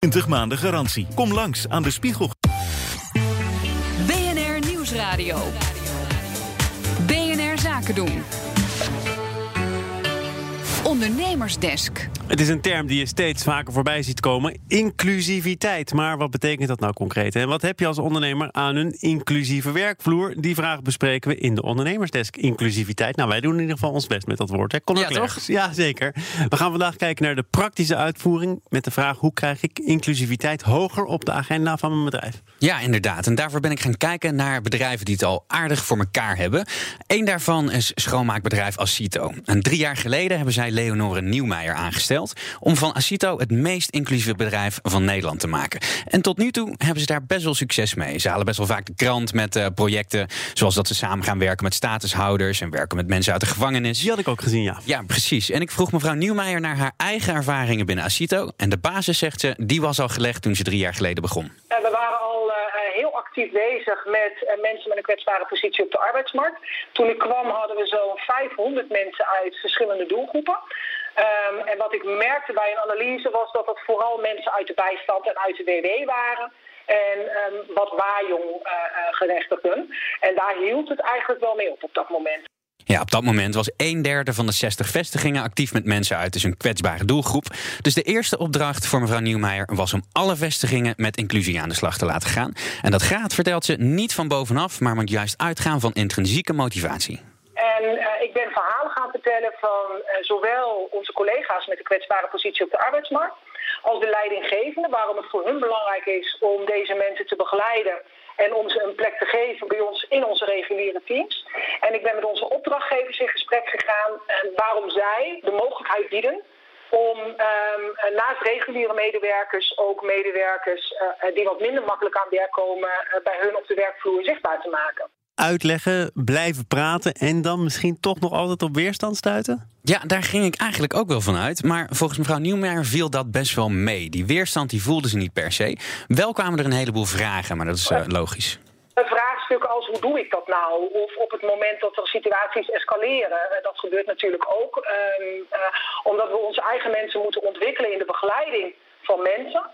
20 maanden garantie. Kom langs aan de Spiegel. BNR Nieuwsradio. BNR Zaken doen. Ondernemersdesk. Het is een term die je steeds vaker voorbij ziet komen. Inclusiviteit. Maar wat betekent dat nou concreet? En wat heb je als ondernemer aan een inclusieve werkvloer? Die vraag bespreken we in de ondernemersdesk. Inclusiviteit. Nou, wij doen in ieder geval ons best met dat woord. Hè? ja, toch? Ja, zeker. We gaan vandaag kijken naar de praktische uitvoering. Met de vraag: hoe krijg ik inclusiviteit hoger op de agenda van mijn bedrijf? Ja, inderdaad. En daarvoor ben ik gaan kijken naar bedrijven die het al aardig voor elkaar hebben. Eén daarvan is schoonmaakbedrijf Acito. En drie jaar geleden hebben zij Leonore Nieuwmeijer aangesteld om van Acito het meest inclusieve bedrijf van Nederland te maken. En tot nu toe hebben ze daar best wel succes mee. Ze halen best wel vaak de krant met uh, projecten zoals dat ze samen gaan werken met statushouders en werken met mensen uit de gevangenis. Die had ik ook gezien, ja. Ja, precies. En ik vroeg mevrouw Nieuwmeijer naar haar eigen ervaringen binnen Acito. En de basis, zegt ze, die was al gelegd toen ze drie jaar geleden begon. we waren al actief bezig met uh, mensen met een kwetsbare positie op de arbeidsmarkt. Toen ik kwam hadden we zo'n 500 mensen uit verschillende doelgroepen. Um, en wat ik merkte bij een analyse was dat het vooral mensen uit de bijstand en uit de WW waren. En um, wat uh, uh, gerechtigden. En daar hield het eigenlijk wel mee op op dat moment. Ja, op dat moment was een derde van de 60 vestigingen actief met mensen uit dus een kwetsbare doelgroep. Dus de eerste opdracht voor mevrouw Nieuwmeijer was om alle vestigingen met inclusie aan de slag te laten gaan. En dat gaat, vertelt ze, niet van bovenaf, maar moet juist uitgaan van intrinsieke motivatie. En uh, ik ben verhalen gaan vertellen van uh, zowel onze collega's met een kwetsbare positie op de arbeidsmarkt, als de leidinggevende, waarom het voor hun belangrijk is om deze mensen te begeleiden en om ze een plek te geven bij ons in onze reguliere teams. En ik ben met onze opdrachtgevers in gesprek gegaan en waarom zij de mogelijkheid bieden om um, naast reguliere medewerkers ook medewerkers uh, die wat minder makkelijk aan werk komen bij hun op de werkvloer zichtbaar te maken uitleggen, blijven praten en dan misschien toch nog altijd op weerstand stuiten? Ja, daar ging ik eigenlijk ook wel van uit. Maar volgens mevrouw Nieuwmeijer viel dat best wel mee. Die weerstand die voelde ze niet per se. Wel kwamen er een heleboel vragen, maar dat is uh, logisch. Vraagstukken als hoe doe ik dat nou? Of op het moment dat er situaties escaleren. Dat gebeurt natuurlijk ook. Um, uh, omdat we onze eigen mensen moeten ontwikkelen in de begeleiding van mensen.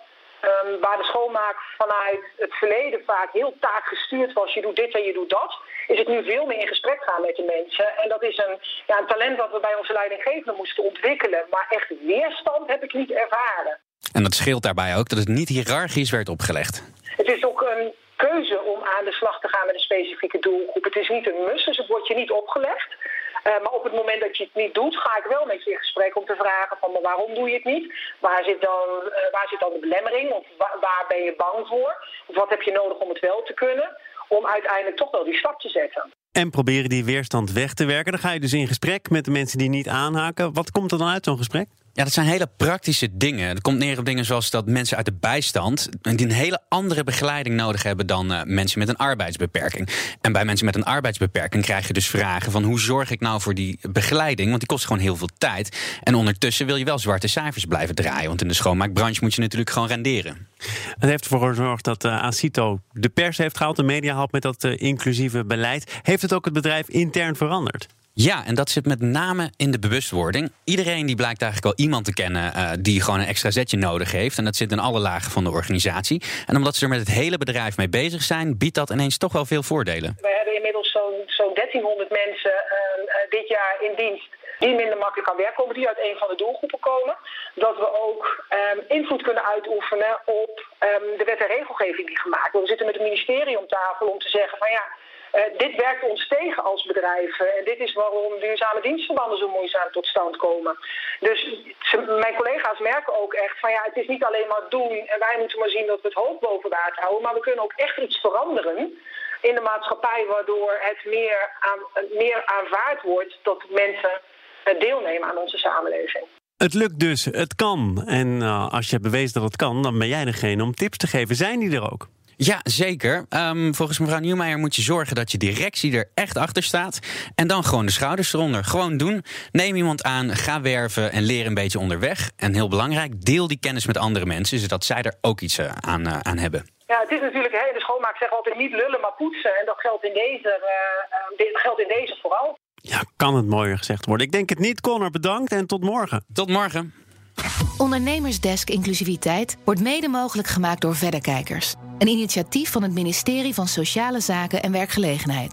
Um, waar de schoonmaak vanuit het verleden vaak heel taakgestuurd was. Je doet dit en je doet dat. Is het nu veel meer in gesprek gaan met de mensen. En dat is een, ja, een talent dat we bij onze leidinggevenden moesten ontwikkelen. Maar echt weerstand heb ik niet ervaren. En dat scheelt daarbij ook dat het niet hiërarchisch werd opgelegd. Het is ook een keuze om aan de slag te gaan met een specifieke doelgroep. Het is niet een mus, dus het wordt je niet opgelegd. Uh, maar op het moment dat je het niet doet, ga ik wel met je in gesprek om te vragen van maar waarom doe je het niet? Waar zit dan, uh, waar zit dan de belemmering? Of wa waar ben je bang voor? Of wat heb je nodig om het wel te kunnen? Om uiteindelijk toch wel die stap te zetten. En proberen die weerstand weg te werken. Dan ga je dus in gesprek met de mensen die niet aanhaken. Wat komt er dan uit zo'n gesprek? Ja, dat zijn hele praktische dingen. Het komt neer op dingen zoals dat mensen uit de bijstand die een hele andere begeleiding nodig hebben dan uh, mensen met een arbeidsbeperking. En bij mensen met een arbeidsbeperking krijg je dus vragen van hoe zorg ik nou voor die begeleiding? Want die kost gewoon heel veel tijd. En ondertussen wil je wel zwarte cijfers blijven draaien. Want in de schoonmaakbranche moet je natuurlijk gewoon renderen. Het heeft ervoor gezorgd dat uh, Acito de pers heeft gehaald, de media had met dat uh, inclusieve beleid. Heeft het ook het bedrijf intern veranderd? Ja, en dat zit met name in de bewustwording. Iedereen die blijkt eigenlijk wel iemand te kennen uh, die gewoon een extra zetje nodig heeft. En dat zit in alle lagen van de organisatie. En omdat ze er met het hele bedrijf mee bezig zijn, biedt dat ineens toch wel veel voordelen. We hebben inmiddels zo'n zo 1300 mensen uh, uh, dit jaar in dienst die minder makkelijk aan werk komen, die uit een van de doelgroepen komen. Dat we ook um, invloed kunnen uitoefenen op um, de wet en regelgeving die gemaakt wordt. We zitten met het ministerie om tafel om te zeggen van ja. Uh, dit werkt ons tegen als bedrijven. En dit is waarom duurzame dienstverbanden zo moeizaam tot stand komen. Dus mijn collega's merken ook echt van ja, het is niet alleen maar doen en wij moeten maar zien dat we het hoofd boven water houden. Maar we kunnen ook echt iets veranderen in de maatschappij, waardoor het meer, aan, meer aanvaard wordt dat mensen deelnemen aan onze samenleving. Het lukt dus, het kan. En uh, als je bewezen dat het kan, dan ben jij degene om tips te geven. Zijn die er ook? Ja, zeker. Um, volgens mevrouw Nieuwmeijer moet je zorgen dat je directie er echt achter staat. En dan gewoon de schouders eronder. Gewoon doen. Neem iemand aan, ga werven en leer een beetje onderweg. En heel belangrijk, deel die kennis met andere mensen, zodat zij er ook iets uh, aan, uh, aan hebben. Ja, het is natuurlijk, hè, de schoonmaak zegt altijd niet lullen, maar poetsen. En dat geldt in deze, uh, geldt in deze vooral. Ja, kan het mooier gezegd worden. Ik denk het niet. Connor, bedankt en tot morgen. Tot morgen. Ondernemersdesk Inclusiviteit wordt mede mogelijk gemaakt door Verderkijkers. Een initiatief van het ministerie van Sociale Zaken en Werkgelegenheid.